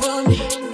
feel this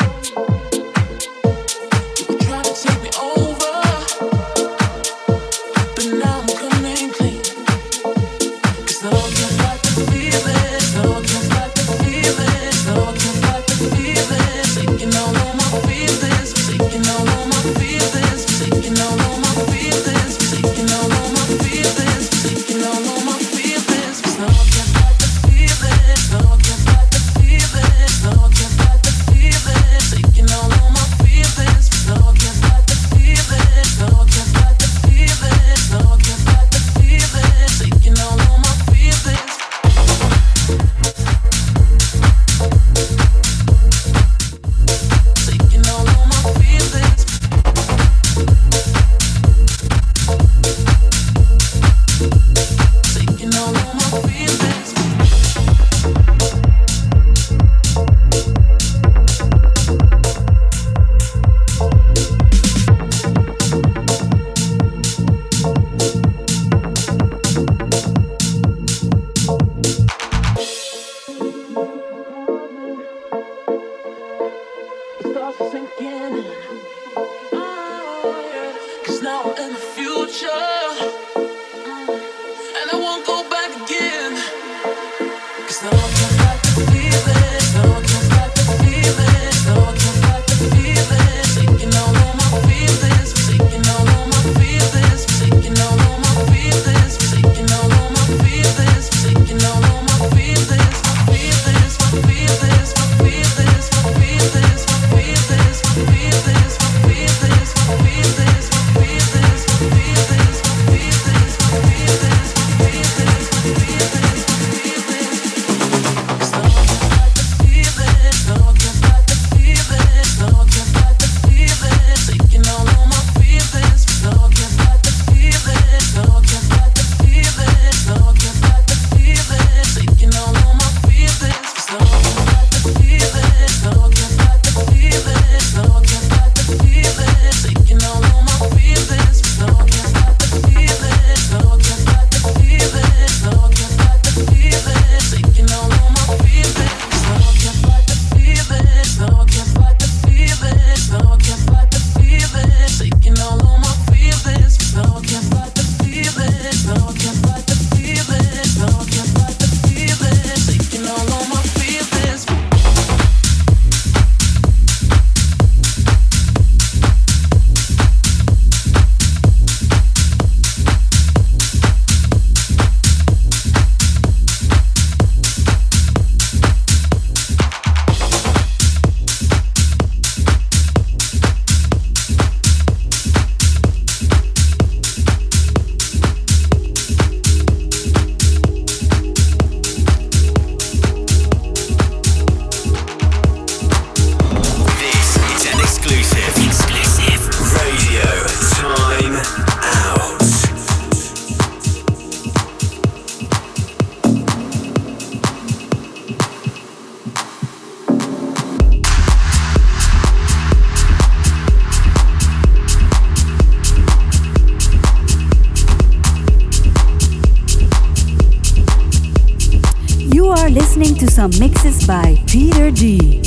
listening to some mixes by Peter D.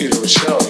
computer would show.